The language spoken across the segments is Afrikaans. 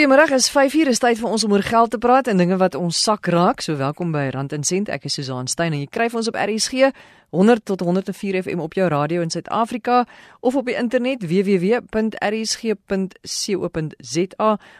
Goeiemôre, is 5uur is tyd vir ons om oor geld te praat en dinge wat ons sak raak. So welkom by Rand en Sent. Ek is Susan Stein en jy kry ons op RSG 100 tot 104 FM op jou radio in Suid-Afrika of op die internet www.rsg.co.za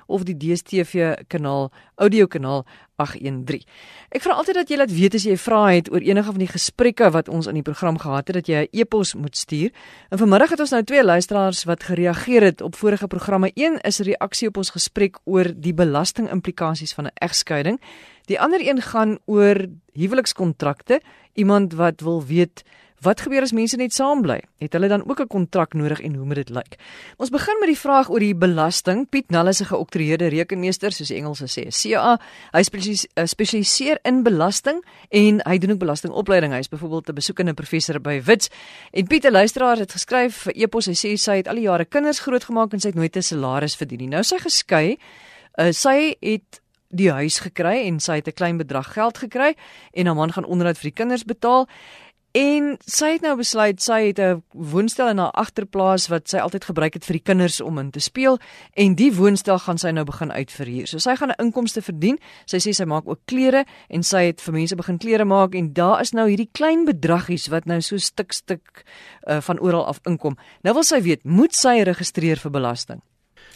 of die DStv kanaal audiokanaal 813. Ek vra altyd dat jy laat weet as jy vra het oor enige van die gesprekke wat ons in die program gehad het dat jy 'n e-pos moet stuur. En vanmiddag het ons nou twee luisteraars wat gereageer het op vorige programme. Een is 'n reaksie op ons gesprek oor die belastingimplikasies van 'n egskeiding. Die ander een gaan oor huwelikskontrakte. Iemand wat wil weet wat gebeur as mense net saam bly? Het hulle dan ook 'n kontrak nodig en hoe moet dit lyk? Ons begin met die vraag oor die belasting. Piet Null is 'n geoktroeëerde rekenmeester, soos die Engelse sê, CA. Hy eh, spesialiseer in belasting en hy doen ook belastingopleiding. Hy is byvoorbeeld 'n besoekende professor by Wits. En Piet, 'n luisteraar het geskryf vir e-pos. Hy sê sy het al die jare kinders grootgemaak en sy het nooit 'n salaris verdien nie. Nou sy geskei. Uh, sy het die huis gekry en sy het 'n klein bedrag geld gekry en haar man gaan onderhoud vir die kinders betaal. En sy het nou besluit sy het 'n woonstel in haar agterplaas wat sy altyd gebruik het vir die kinders om in te speel en die woonstel gaan sy nou begin uitverhuur. So sy gaan 'n inkomste verdien. Sy sê sy maak ook klere en sy het vir mense begin klere maak en daar is nou hierdie klein bedragies wat nou so stuk stuk uh, van oral af inkom. Nou wil sy weet, moet sy registreer vir belasting?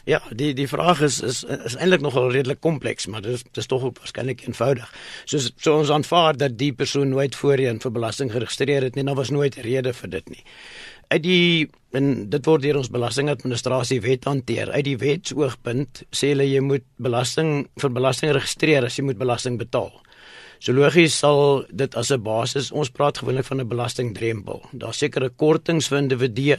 Ja, die die vraag is is is eintlik nogal redelik kompleks, maar dit is dit is tog waarskynlik eenvoudig. Soos so ons aanvaar dat die persoon nooit voorheen vir belasting geregistreer het nie, nou was nooit rede vir dit nie. Uit die en dit word deur ons belastingadministrasie wet hanteer. Uit die wetsoogpunt sê hulle jy moet belasting vir belasting registreer as jy moet belasting betaal. So logies sal dit as 'n basis, ons praat gewoonlik van 'n belastingdrempel. Daar's sekere kortings vir individue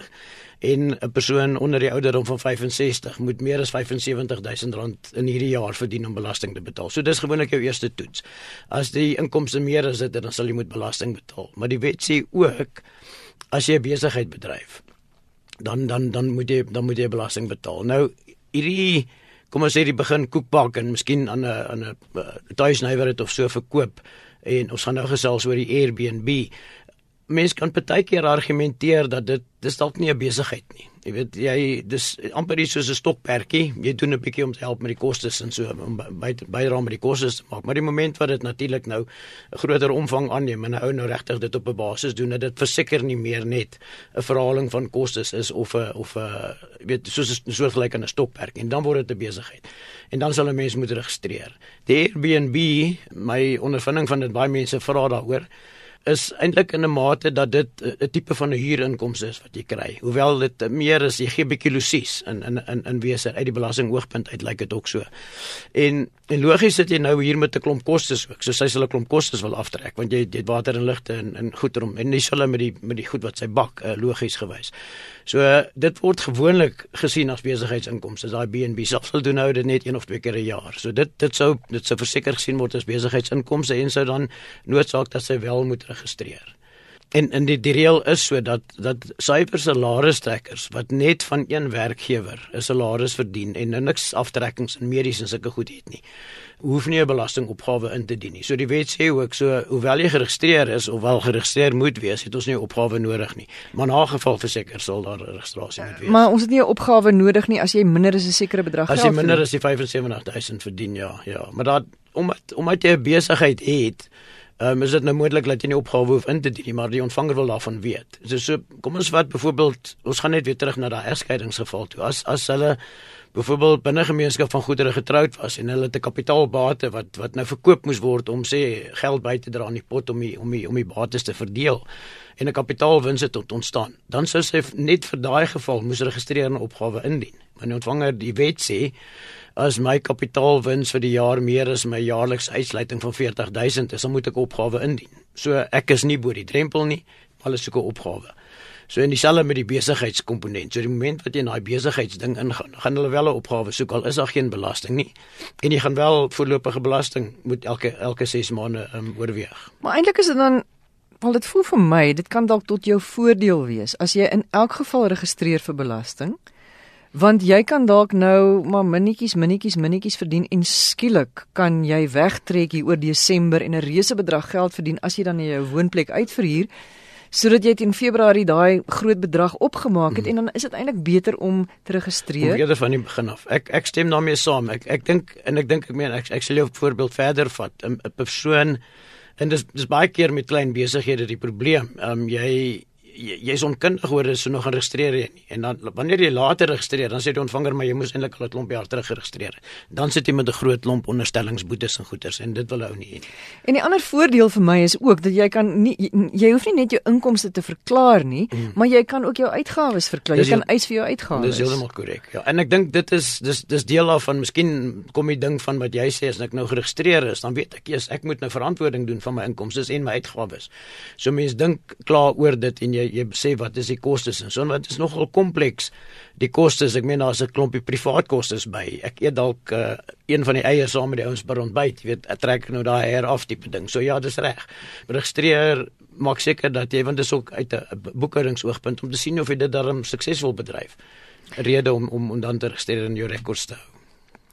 en 'n persoon onder die ouderdom van 65 moet meer as 75000 rand in hierdie jaar verdien om belasting te betaal. So dis gewoonlik jou eerste toets. As die inkomste meer is dit dan sal jy moet belasting betaal. Maar die wet sê ook as jy 'n besigheid bedryf dan dan dan moet jy dan moet jy belasting betaal. Nou hierdie kom ons sê die begin koekbak en miskien aan 'n aan 'n uh, tuisnywerheid of so verkoop en ons gaan nou gesels oor die Airbnb mense kan baie keer argumenteer dat dit dis dalk nie 'n besigheid nie. Jy weet jy dis amper iets soos 'n stokperdjie. Jy doen 'n bietjie om te help met die kostes en so om bydra met die kostes te maak. Maar die oomblik wat dit natuurlik nou 'n groter omvang aanneem en 'n ou nou regtig dit op 'n basis doen, dat dit verseker nie meer net 'n verhaling van kostes is of 'n of 'n weet soos 'n soort gelyk aan 'n stokperdjie en dan word dit 'n besigheid. En dan sal 'n mens moet registreer. Die Airbnb, my ondervinding van dit baie mense vra daaroor is eintlik in 'n mate dat dit 'n tipe van 'n huurinkomste is wat jy kry. Hoewel dit meer is, jy gee bietjie losies in in in in wese uit die belastingoogpunt uit lyk dit ook so. En en logies sit jy nou hier met 'n klomp kostes ook. So sy sal 'n klomp kostes wil aftrek want jy jy het water en ligte en en goeder om en dis hulle met die met die goed wat sy bak uh, logies gewys. So uh, dit word gewoonlik gesien as besigheidsinkomste. Daai BNB self sal doen nou dit net een of twee keer 'n jaar. So dit dit sou dit sou verseker gesien word as besigheidsinkomste en sou dan noodsaak dat sy wel moet geregistreer. En in die, die reël is so dat dat syfer salarisstrekkers wat net van een werkgewer 'n salaris verdien en niks aftrekkings in medies en sulke goed het nie, hoef nie 'n belastingopgawe in te dien nie. So die wet sê ook so hoewel jy geregistreer is of wel geregistreer moet wees, het ons nie 'n opgawe nodig nie. Maar na geval verseker sal daar 'n registrasie moet wees. Maar ons het nie 'n opgawe nodig nie as jy minder as 'n sekere bedrag geld. As jy minder as 75000 verdien, ja, ja. Maar dat omdat omdat jy 'n besigheid het, Ehm um, is dit nou moontlik dat jy nie opgawe hoef in te dien nie, maar die ontvanger wil daarvan weet. So so kom ons vat byvoorbeeld, ons gaan net weer terug na daai egskeidingsgeval toe. As as hulle byvoorbeeld binne gemeenskap van goedere getroud was en hulle het 'n kapitaalbate wat wat nou verkoop moes word om sê geld by te dra in die pot om die, om die, om die bates te verdeel en 'n kapitaalwins het tot ontstaan, dan sou sy net vir daai geval moes registreer en opgawe indien. Maar die ontvanger die wet sê as my kapitaalwins vir die jaar meer as my jaarlikse uitsluiting van 40000 is, dan moet ek opgawe indien. So ek is nie bo die drempel nie, alles soek 'n opgawe. So in dieselfde met die besigheidskomponent. So die oomblik wat jy in daai besigheidsding ingaan, gaan hulle wel 'n opgawe soek al is daar geen belasting nie. En jy gaan wel voorlopige belasting moet elke elke 6 maande um, oorweeg. Maar eintlik is dit dan wel dit voel vir my, dit kan dalk tot jou voordeel wees as jy in elk geval registreer vir belasting. Want jy kan dalk nou maar minnetjies, minnetjies, minnetjies verdien en skielik kan jy wegtrek hier oor Desember en 'n reuse bedrag geld verdien as jy dan jou woonplek uitverhuur. Sodat jy teen Februarie daai groot bedrag opgemaak het mm. en dan is dit eintlik beter om te registreer. Om eerder van die begin af. Ek ek stem daarmee saam. Ek ek dink en ek dink ek meen ek ek sal jou voorbeeld verder vat. 'n persoon en dis dis baie keer met klein besighede die probleem. Ehm um, jy jy's jy onkundig oor is so nog geregistreer nie. En dan wanneer jy later registreer, dan sê die ontvanger maar jy moes eintlik al 'n klomp jaar terug geregistreer. Dan sit jy met 'n groot klomp onderstellingsboetes en goederes en dit wil ou nie. En die ander voordeel vir my is ook dat jy kan nie jy hoef nie net jou inkomste te verklaar nie, mm. maar jy kan ook jou uitgawes verklaar. Jy kan eis vir jou uitgawes. Dis heeltemal korrek. Ja, en ek dink dit is dis dis deel daarvan. Miskien kom die ding van wat jy sê as ek nou geregistreer is, dan weet ek eers ek moet nou verantwoording doen van my inkomste en my uitgawes. So mense dink klaar oor dit en jy jy sê wat is die kostes en so wat is nogal kompleks. Die kostes ek meen daar's 'n klompie privaat kostes by. Ek eet dalk uh, een van die eiers saam met die ouens by ontbyt jy weet ek trek nou daai her af tipe ding. So ja dis reg. Registreer maak seker dat jy want dit is ook uit 'n boekeringsoogpunt om te sien of jy dit darm suksesvol bedryf. Rede om om om dan te registreer in jou rekords te hou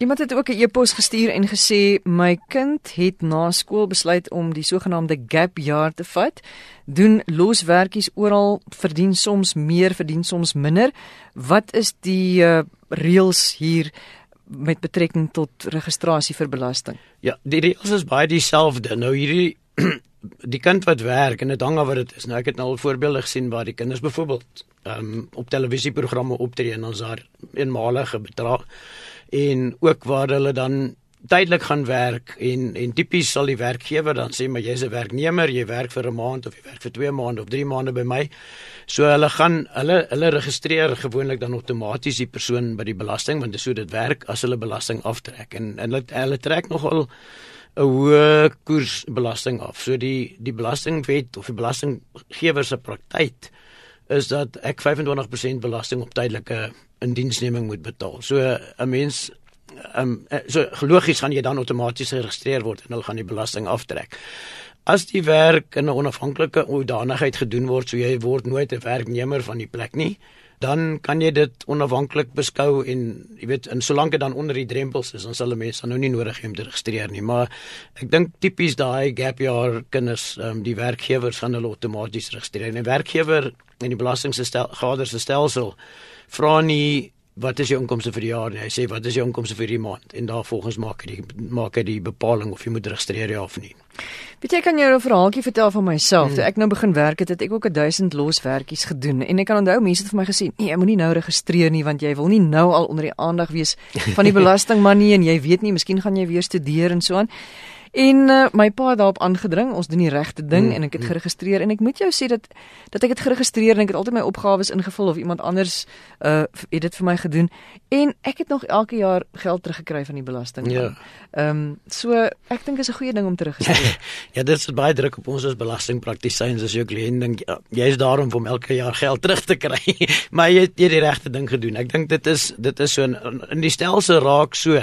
Iemand het ook 'n e-pos gestuur en gesê my kind het na skool besluit om die sogenaamde gap jaar te vat. Doen loswerkies oral, verdien soms meer, verdien soms minder. Wat is die uh, reëls hier met betrekking tot registrasie vir belasting? Ja, die reëls is baie dieselfde. Nou hierdie die kind wat werk en dit hang af wat dit is. Nou ek het nou al voorbeelde gesien waar die kinders byvoorbeeld um, op televisieprogramme optree en ons daar eenmalige bedrag en ook waar hulle dan tydelik gaan werk en en tipies sal die werkgewer dan sê maar jy's 'n werknemer, jy werk vir 'n maand of jy werk vir 2 maande of 3 maande by my. So hulle gaan hulle hulle registreer gewoonlik dan outomaties die persoon by die belasting want dit so dit werk as hulle belasting aftrek en en hulle hulle trek nogal 'n hoë koersbelasting af. So die die belastingwet of die belastinggewer se praktyk is dat ek 25% belasting op tydelike indiensneming moet betaal. So 'n mens um, so logies gaan jy dan outomaties geregistreer word en hulle gaan die belasting aftrek. As die werk in 'n onafhanklike hoedanigheid gedoen word, so jy word nooit 'n werknemer van die plek nie, dan kan jy dit onafhanklik beskou en jy weet en solank dit dan onder die drempels is, dan sal die mense nou nie nodig hê om te registreer nie, maar ek dink tipies daai gap jaar kinders, um, die werkgewers gaan hulle outomaties registreer. En 'n werkgewer en die belastingstelsel, se stelsel vra nie wat is jou inkomste vir die jaar nie. Hy sê wat is jou inkomste vir die maand en daarvolgens maak hy die maak hy die bepaling of jy moet registreer ja of nie. Weet jy kan jy 'n verhaaltjie vertel van myself. Hmm. Toe ek nou begin werk het, het ek ook 'n 1000 loswerkies gedoen en ek kan onthou mense het vir my gesê, "Nee, jy moenie nou registreer nie want jy wil nie nou al onder die aandag wees van die belastingman nie en jy weet nie, miskien gaan jy weer studeer en so aan." En uh, my pa het daarop aangedring, ons doen die regte ding mm, en ek het mm. geregistreer en ek moet jou sê dat dat ek het geregistreer en ek het altyd my opgawes ingevul of iemand anders uh het dit vir my gedoen en ek het nog elke jaar geld teruggekry van die belasting. Ja. Ehm um, so ek dink is 'n goeie ding om te registreer. ja, dit is baie druk op ons as belastingpraktisyns as jy kliënt dink ja, jy is daarom om elke jaar geld terug te kry. maar jy het jy die regte ding gedoen. Ek dink dit is dit is so in, in die stelsel raak so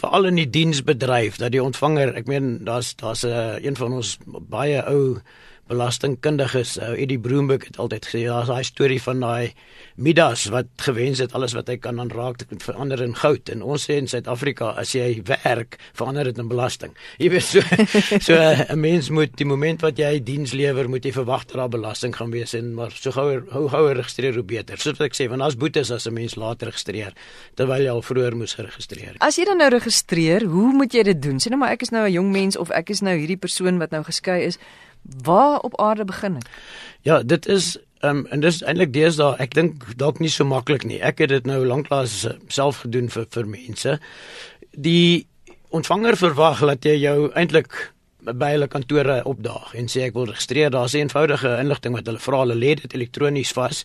veral in die diensbedryf dat die ontvanger, ek meen daar's daar's 'n uh, een van ons baie ou belastingkundiges, uh, Eddie Broombeek het altyd gesê daar's daai storie van daai Midas wat gewens het alles wat hy kan aanraak te verander in goud en ons sê in Suid-Afrika as jy werk verander dit in belasting. Jy weet so so uh, 'n mens moet die moment wat jy diens lewer moet jy verwag dat daar belasting gaan wees en maar so gouer hoe gouer registreer hoe beter. Soos wat ek sê want daar's boetes as 'n mens later registreer terwyl jy al vroeër moes geregistreer. As jy dan nou registreer, hoe moet jy dit doen? Sê nou maar ek is nou 'n jong mens of ek is nou hierdie persoon wat nou geskei is waar op aarde begin ek? Ja, dit is um, en dis eintlik deesdae ek dink dalk nie so maklik nie. Ek het dit nou lanklaas self gedoen vir vir mense. Die ontvanger verwag dat jy jou eintlik by hulle kantore opdaag en sê ek wil registreer. Daar's 'n eenvoudige inligting wat hulle vra. Hulle lê dit elektronies vas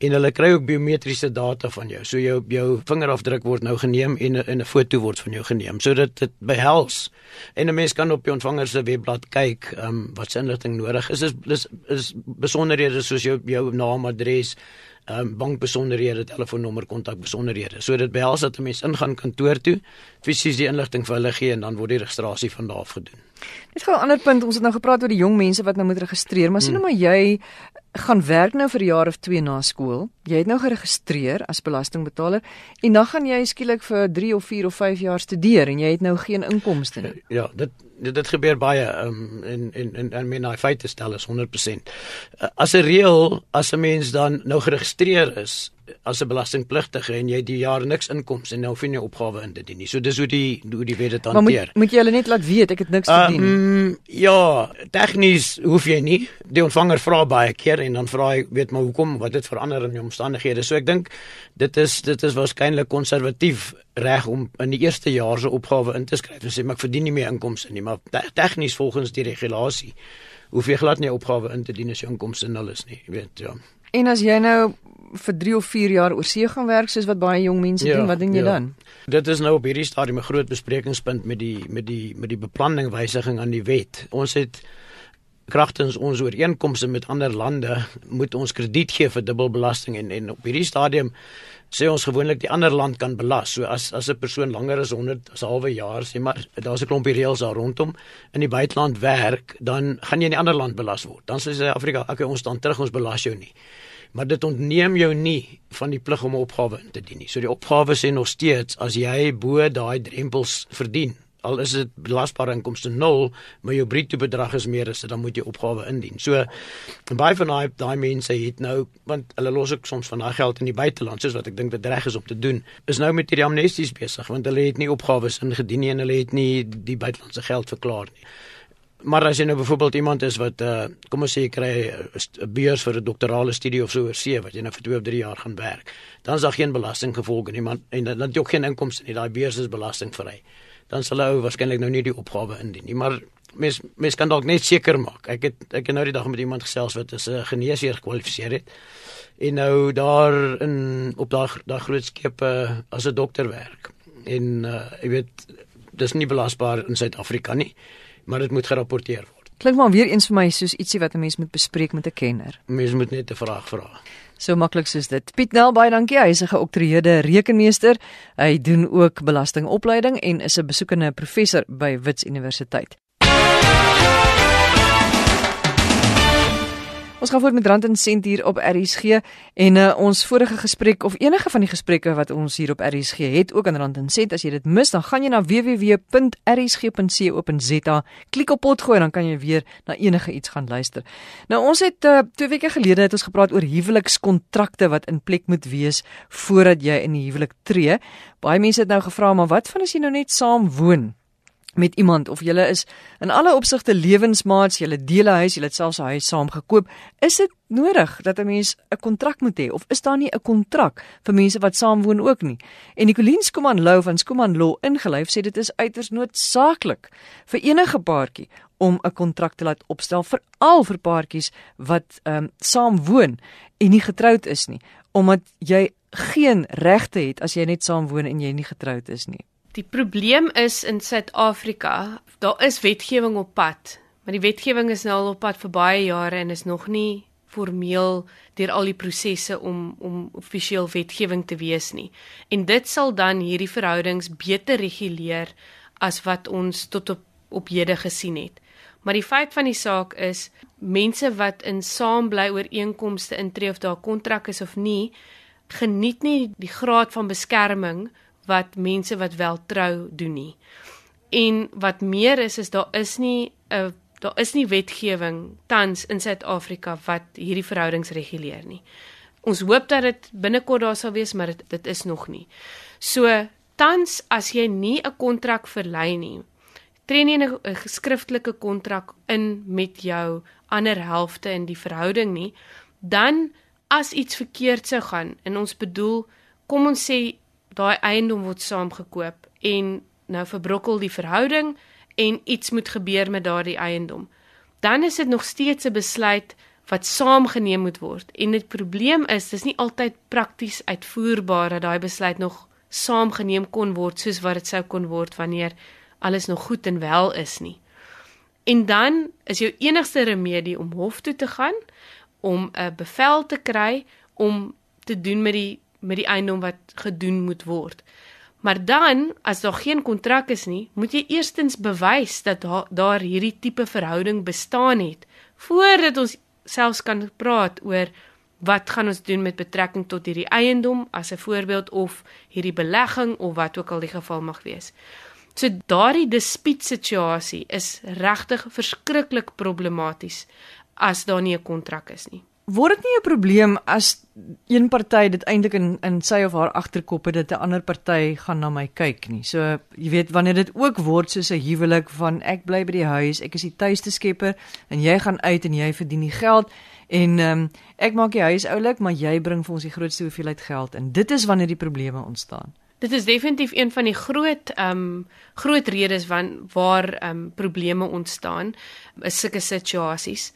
en hulle kry ook biometriese data van jou. So jou jou vingerafdruk word nou geneem en 'n 'n foto word van jou geneem sodat dit behels. En 'n mens kan op die ontvanger se webblad kyk, ehm um, wat se inligting nodig is. Is is is besonderhede soos jou jou naam, adres, ehm um, bankbesonderhede, telefoonnommer, kontakbesonderhede. So dit behels dat 'n mens ingaan kantoor toe, fisies die inligting vir hulle gee en dan word die registrasie van daar af gedoen. Gaan 'n ander punt. Ons het nou gepraat oor die jong mense wat nou moet registreer, maar sien hmm. nou maar jy gaan werk nou vir 'n jaar of 2 na skool. Jy het nou geregistreer as belastingbetaler en dan gaan jy skielik vir 3 of 4 of 5 jaar studeer en jy het nou geen inkomste nie. Ja, dit dit, dit gebeur baie um, in in in en men hy feite stel is 100%. Uh, as 'n reël, as 'n mens dan nou geregistreer is as 'n belastingpligtige en jy die jaar niks inkomste en nou hoef jy opgawe in te dien nie. So dis hoe die hoe die wet dit hanteer. Maar moet, moet jy hulle net laat weet ek het niks te nie. Um, ja, tegnies hoef jy nie. Die ontvanger vra baie keer en dan vra hy weet maar hoekom wat dit verander in jou omstandighede. So ek dink dit is dit is waarskynlik konservatief reg om in die eerste jaar se opgawe in te skryf en sê maar ek verdien nie meer inkomste nie, maar tegnies volgens die regulasie hoef jy glad nie opgawe in te dien as jou inkomste nul is nie, jy weet ja. En as jy nou vir 3 of 4 jaar oor see gaan werk soos wat baie jong mense ja, doen, wat doen jy ja. dan? Dit is nou op hierdie stadium 'n groot besprekingspunt met die met die met die beplanning wysiging aan die wet. Ons het kragtens ons ooreenkomste met ander lande moet ons krediet gee vir dubbelbelasting en en op hierdie stadium sê ons gewoonlik die ander land kan belas. So as as 'n persoon langer as 100 as halwe jaar sê maar daar's 'n klompie reëls daar rondom in die buiteland werk, dan gaan jy in die ander land belas word. Dan sê Suid-Afrika, okay, ons staan terug, ons belas jou nie. Maar dit ontneem jou nie van die plig om 'n opgawe in te dien nie. So die opgawe sê nog steeds as jy bo daai drempels verdien al is dit belasbare inkomste 0, maar jou bruto bedrag is meer as dit dan moet jy opgawe indien. So baie van daai daai mense het nou want hulle los ook soms van daai geld in die buiteland soos wat ek dink dit reg is om te doen. Is nou met hierdie amnesties besig want hulle het nie opgawes ingedien nie en hulle het nie die buitelandse geld verklaar nie. Maar as jy nou byvoorbeeld iemand is wat uh kom ons sê jy kry 'n beurs vir 'n doktorale studie of so oor see wat jy nou vir 2 of 3 jaar gaan werk, dan is daar geen belasting gevolge nie, maar en dan het jy ook geen inkomste nie. Daai beurs is belastingvry dan sal hy waarskynlik nou nie die opgawe indien nie. Maar mens mens kan dalk net seker maak. Ek het ek het nou die dag met iemand gesels wat as 'n geneesheer gekwalifiseer het en nou daar in op daai daai groot skepe as 'n dokter werk. En uh jy weet dis nie belasbaar in Suid-Afrika nie, maar dit moet gerapporteer word. Klink maar weer eens vir my soos ietsie wat 'n mens moet bespreek met 'n kenner. Mens moet net 'n vraag vra. So maklik soos dit. Piet Nel baie dankie. Hy is 'n geoktroeëerde rekenmeester. Hy doen ook belastingopleiding en is 'n besoekende professor by Wits Universiteit. Ons gaan voort met Rand en Sent hier op RSG en uh, ons vorige gesprek of enige van die gesprekke wat ons hier op RSG het ook aan Rand en Sent as jy dit mis dan gaan jy na www.rsg.co.za klik op potgooi dan kan jy weer na enige iets gaan luister. Nou ons het uh, twee weke gelede het ons gepraat oor huwelikskontrakte wat in plek moet wees voordat jy in die huwelik tree. Baie mense het nou gevra maar wat van as jy nou net saam woon? Met iemand of julle is in alle opsigte lewensmaats, julle deel 'n huis, julle het selfs 'n huis saam gekoop, is dit nodig dat 'n mens 'n kontrak moet hê of is daar nie 'n kontrak vir mense wat saam woon ook nie? En Nicoline Skuman Lou van Skuman Law ingelyf sê dit is uiters noodsaaklik vir enige paartjie om 'n kontrak te laat opstel veral vir paartjies wat ehm um, saam woon en nie getroud is nie, omdat jy geen regte het as jy net saam woon en jy nie getroud is nie. Die probleem is in Suid-Afrika, daar is wetgewing op pad, maar die wetgewing is nou al op pad vir baie jare en is nog nie formeel deur al die prosesse om om offisieel wetgewing te wees nie. En dit sal dan hierdie verhoudings beter reguleer as wat ons tot op op hede gesien het. Maar die feit van die saak is mense wat in saambly ooreenkomste intree of daar kontrak is of nie, geniet nie die graad van beskerming wat mense wat wel trou doen nie. En wat meer is is daar is nie 'n daar is nie wetgewing tans in Suid-Afrika wat hierdie verhoudings reguleer nie. Ons hoop dat dit binnekort daar sal wees, maar dit dit is nog nie. So tans as jy nie 'n kontrak verlei nie, tree nie 'n geskriftelike kontrak in met jou ander helfte in die verhouding nie, dan as iets verkeerd sou gaan en ons bedoel kom ons sê daai eiendom word saamgekoop en nou verbrokkel die verhouding en iets moet gebeur met daardie eiendom. Dan is dit nog steeds 'n besluit wat saamgeneem moet word. En dit probleem is, dis nie altyd prakties uitvoerbaar dat daai besluit nog saamgeneem kon word soos wat dit sou kon word wanneer alles nog goed en wel is nie. En dan is jou enigste remedie om hof toe te gaan om 'n bevel te kry om te doen met die met die eiendom wat gedoen moet word. Maar dan, as daar geen kontrak is nie, moet jy eerstens bewys dat daar hierdie tipe verhouding bestaan het voordat ons selfs kan praat oor wat gaan ons doen met betrekking tot hierdie eiendom as 'n voorbeeld of hierdie belegging of wat ook al die geval mag wees. So daardie dispuutsituasie is regtig verskriklik problematies as daar nie 'n kontrak is nie. Word dit nie 'n probleem as een party dit eintlik in in sy of haar agterkop het dat 'n ander party gaan na my kyk nie. So jy weet wanneer dit ook word soos 'n huwelik van ek bly by die huis, ek is die tuiste skepper en jy gaan uit en jy verdien die geld en um, ek maak die huis oulik, maar jy bring vir ons die grootste hoeveelheid geld en dit is wanneer die probleme ontstaan. Dit is definitief een van die groot ehm um, groot redes van waar ehm um, probleme ontstaan is sulke situasies.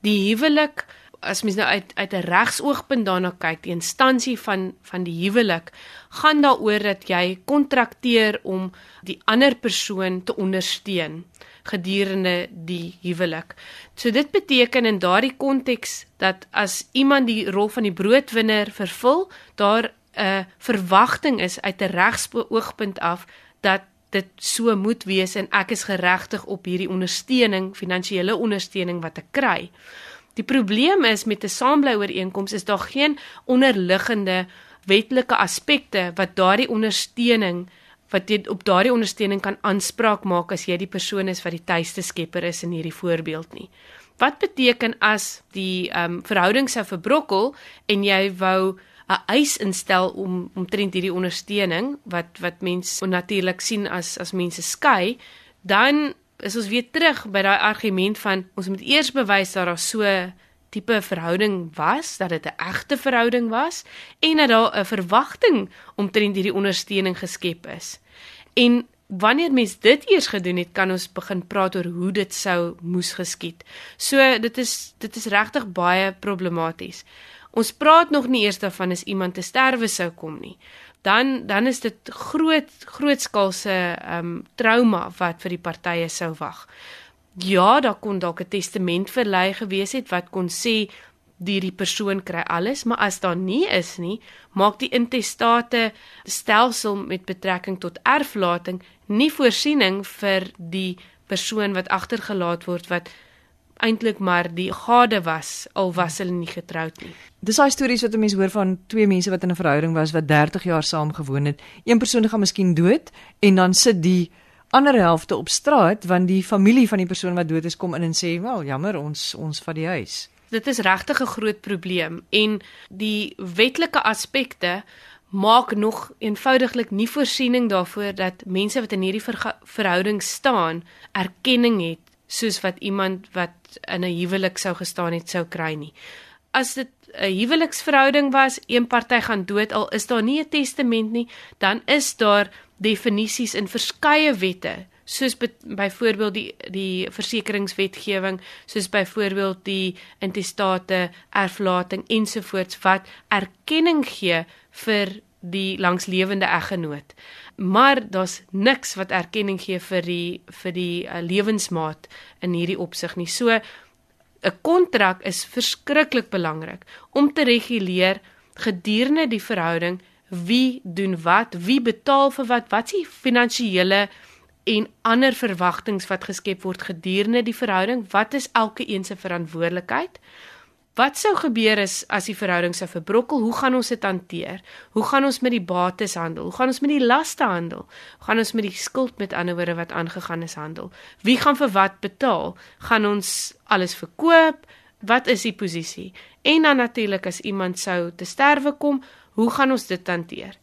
Die huwelik as mens nou uit uit 'n regsoogpunt daarna kyk, die instansie van van die huwelik gaan daaroor dat jy kontrakteer om die ander persoon te ondersteun gedurende die huwelik. So dit beteken in daardie konteks dat as iemand die rol van die broodwinner vervul, daar 'n verwagting is uit 'n regsoogpunt af dat dit so moet wees en ek is geregtig op hierdie ondersteuning, finansiële ondersteuning wat ek kry. Die probleem is met 'n saambly-ooreenkoms is daar geen onderliggende wetlike aspekte wat daardie ondersteuning wat jy op daardie ondersteuning kan aanspraak maak as jy die persoon is wat die tuiste skepper is in hierdie voorbeeld nie. Wat beteken as die ehm um, verhouding sou verbrokkel en jy wou 'n eis instel om omtrent hierdie ondersteuning wat wat mense natuurlik sien as as mense skei, dan is ons weer terug by daai argument van ons moet eers bewys dat daar so tipe verhouding was, dat dit 'n egte verhouding was en dat daar 'n verwagting omtrent hierdie ondersteuning geskep is. En wanneer mens dit eers gedoen het, kan ons begin praat oor hoe dit sou moes geskied. So dit is dit is regtig baie problematies. Ons praat nog nie eers daarvan as iemand te sterwe sou kom nie dan dan is dit groot grootskaalse ehm um, trauma wat vir die partye sou wag. Ja, daar kon dalk 'n testament verlei gewees het wat kon sê die die persoon kry alles, maar as daar nie is nie, maak die intestate stelsel met betrekking tot erflating nie voorsiening vir die persoon wat agtergelaat word wat eintlik maar die gade was al was hulle nie getroud nie. Dis daai stories wat 'n mens hoor van twee mense wat in 'n verhouding was wat 30 jaar saam gewoon het. Een persoon gaan miskien dood en dan sit die ander helfte op straat want die familie van die persoon wat dood is kom in en sê, "Wel, jammer, ons ons vat die huis." Dit is regtig 'n groot probleem en die wetlike aspekte maak nog eenvoudiglik nie voorsiening daarvoor dat mense wat in hierdie verhouding staan erkenning het soos wat iemand wat in 'n huwelik sou gestaan het sou kry nie. As dit 'n huweliksverhouding was, een party gaan dood al is daar nie 'n testament nie, dan is daar definisies in verskeie wette soos byvoorbeeld die die versekeringswetgewing soos byvoorbeeld die intestate erflating ensovoorts wat erkenning gee vir die langslewende eggenoot maar daar's niks wat erkenning gee vir die vir die uh, lewensmaat in hierdie opsig nie. So 'n kontrak is verskriklik belangrik om te reguleer gedurende die verhouding wie doen wat, wie betaal vir wat, wat is die finansiële en ander verwagtinge wat geskep word gedurende die verhouding, wat is elke een se verantwoordelikheid? Wat sou gebeur as as die verhouding sou verbrokkel? Hoe gaan ons dit hanteer? Hoe gaan ons met die bates handel? Hoe gaan ons met die laste handel? Hoe gaan ons met die skuld met ander woorde wat aangegaan is handel? Wie gaan vir wat betaal? Gaan ons alles verkoop? Wat is die posisie? En dan natuurlik as iemand sou te sterwe kom, hoe gaan ons dit hanteer?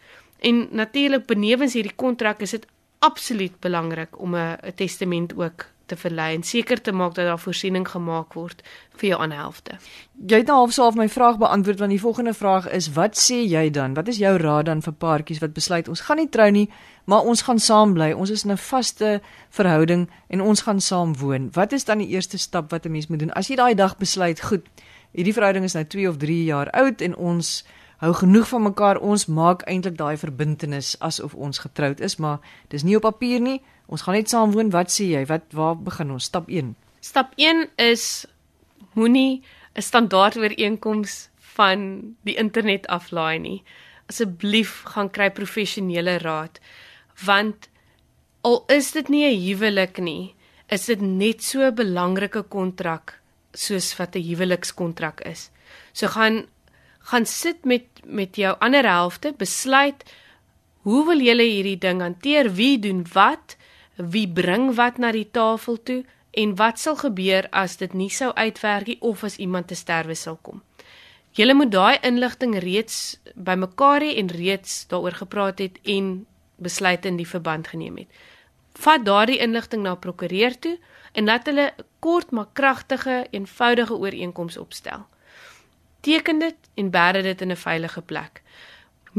En natuurlik benewens hierdie kontrak is dit absoluut belangrik om 'n testament ook te verlei en seker te maak dat daar voorsiening gemaak word vir jou aanhelfte. Jy het nou half so half my vraag beantwoord want die volgende vraag is wat sê jy dan? Wat is jou raad dan vir paartjies wat besluit ons gaan nie trou nie, maar ons gaan saam bly. Ons is in 'n vaste verhouding en ons gaan saam woon. Wat is dan die eerste stap wat 'n mens moet doen as jy daai dag besluit, goed, hierdie verhouding is nou 2 of 3 jaar oud en ons hou genoeg van mekaar. Ons maak eintlik daai verbintenis asof ons getroud is, maar dis nie op papier nie. Ons gaan net saam woon. Wat sê jy? Wat waar begin ons? Stap 1. Stap 1 is moenie 'n standaard ooreenkoms van die internet aflaai nie. Asseblief gaan kry professionele raad want al is dit nie 'n huwelik nie, is dit net so 'n belangrike kontrak soos wat 'n huwelikskontrak is. So gaan gaan sit met met jou ander helfte, besluit hoe wil julle hierdie ding hanteer? Wie doen wat? Wie bring wat na die tafel toe? En wat sal gebeur as dit nie sou uitwerk nie of as iemand te sterwe sal kom? Julle moet daai inligting reeds bymekaar hê en reeds daaroor gepraat het en besluite in die verband geneem het. Vat daardie inligting na prokureur toe en laat hulle kort maar kragtige, eenvoudige ooreenkoms opstel. Teken dit en berg dit in 'n veilige plek.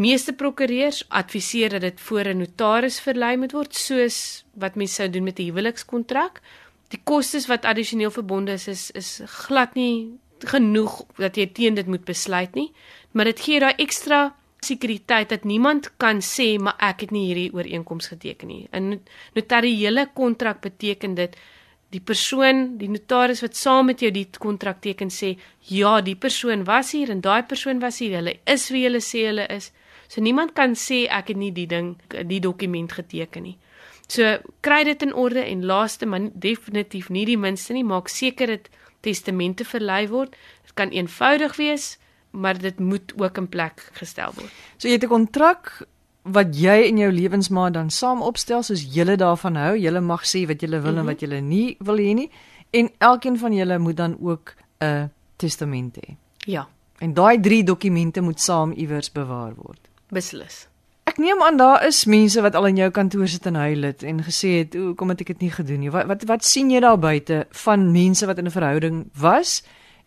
Meeste prokureurs adviseer dat dit voor 'n notaris verlei moet word, soos wat mense sou doen met 'n huwelikskontrak. Die kostes wat addisioneel verbonde is, is is glad nie genoeg dat jy teen dit moet besluit nie, maar dit gee daai ekstra sekuriteit dat niemand kan sê maar ek het nie hierdie ooreenkoms geteken nie. 'n Notariële kontrak beteken dit die persoon, die notaris wat saam met jou die kontrak teken sê, ja, die persoon was hier en daai persoon was hier. Hulle is wie hulle sê hulle is. So niemand kan sê ek het nie die ding, die dokument geteken nie. So kry dit in orde en laaste maar definitief nie die minste nie, maak seker dit testamente verlei word. Dit kan eenvoudig wees, maar dit moet ook in plek gestel word. So jy het 'n kontrak wat jy en jou lewensmaat dan saam opstel soos julle daarvan hou. Julle mag sê wat julle wil mm -hmm. en wat julle nie wil hê nie. En elkeen van julle moet dan ook 'n testament hê. Ja. En daai drie dokumente moet saam iewers bewaar word. Beslis. Ek neem aan daar is mense wat al in jou kantoor sit en huil het en gesê het, "O, kom het ek dit nie gedoen nie." Wat wat wat sien jy daar buite van mense wat in 'n verhouding was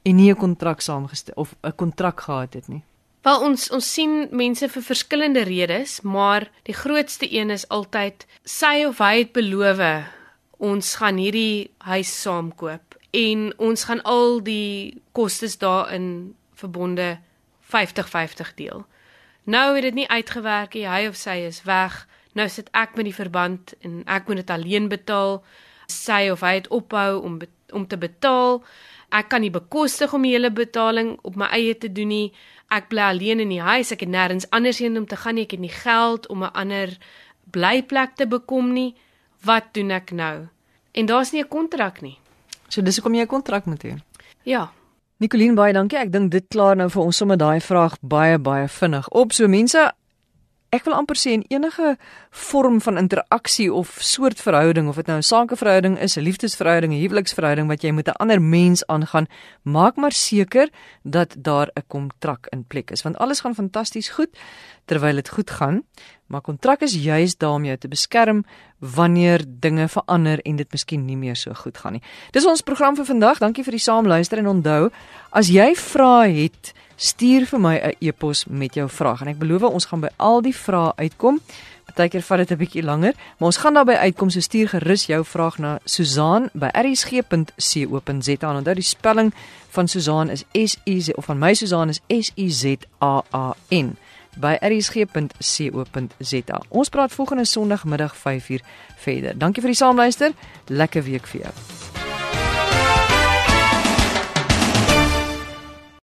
en nie 'n kontrak saamgestel of 'n kontrak gehad het nie? Wel ons ons sien mense vir verskillende redes, maar die grootste een is altyd sy of hy het beloof ons gaan hierdie huis saamkoop en ons gaan al die kostes daarin verbonde 50-50 deel. Nou het dit nie uitgewerk nie, hy of sy is weg. Nou sit ek met die verband en ek moet dit alleen betaal. Sy of hy het ophou om om te betaal. Ek kan nie bekostig om die hele betaling op my eie te doen nie ek bly alleen in die huis, ek het nêrens anders heen om te gaan nie, ek het nie geld om 'n ander blyplek te bekom nie. Wat doen ek nou? En daar's nie 'n kontrak nie. So dis hoekom jy 'n kontrak moet hê. Ja. Nicoline baie dankie. Ek dink dit klaar nou vir ons sommer daai vraag baie baie vinnig op. So mense ek wil amper sê in enige vorm van interaksie of soort verhouding of dit nou 'n sakeverhouding is, 'n liefdesverhouding, 'n huweliksverhouding wat jy met 'n ander mens aangaan, maak maar seker dat daar 'n kontrak in plek is want alles gaan fantasties goed terwyl dit goed gaan, maar kontrak is juis daar om jou te beskerm wanneer dinge verander en dit miskien nie meer so goed gaan nie. Dis ons program vir vandag. Dankie vir die saamluister en onthou, as jy vra het stuur vir my 'n e-pos met jou vraag en ek beloof ons gaan by al die vrae uitkom. Partykeer vat dit 'n bietjie langer, maar ons gaan daarby uitkom. So stuur gerus jou vraag na Susan@rsg.co.za. Onthou die spelling van Susan is S U Z of van my Susan is S U Z A A N by rsg.co.za. Ons praat volgende Sondagmiddag 5uur verder. Dankie vir die saamluister. Lekker week vir jou.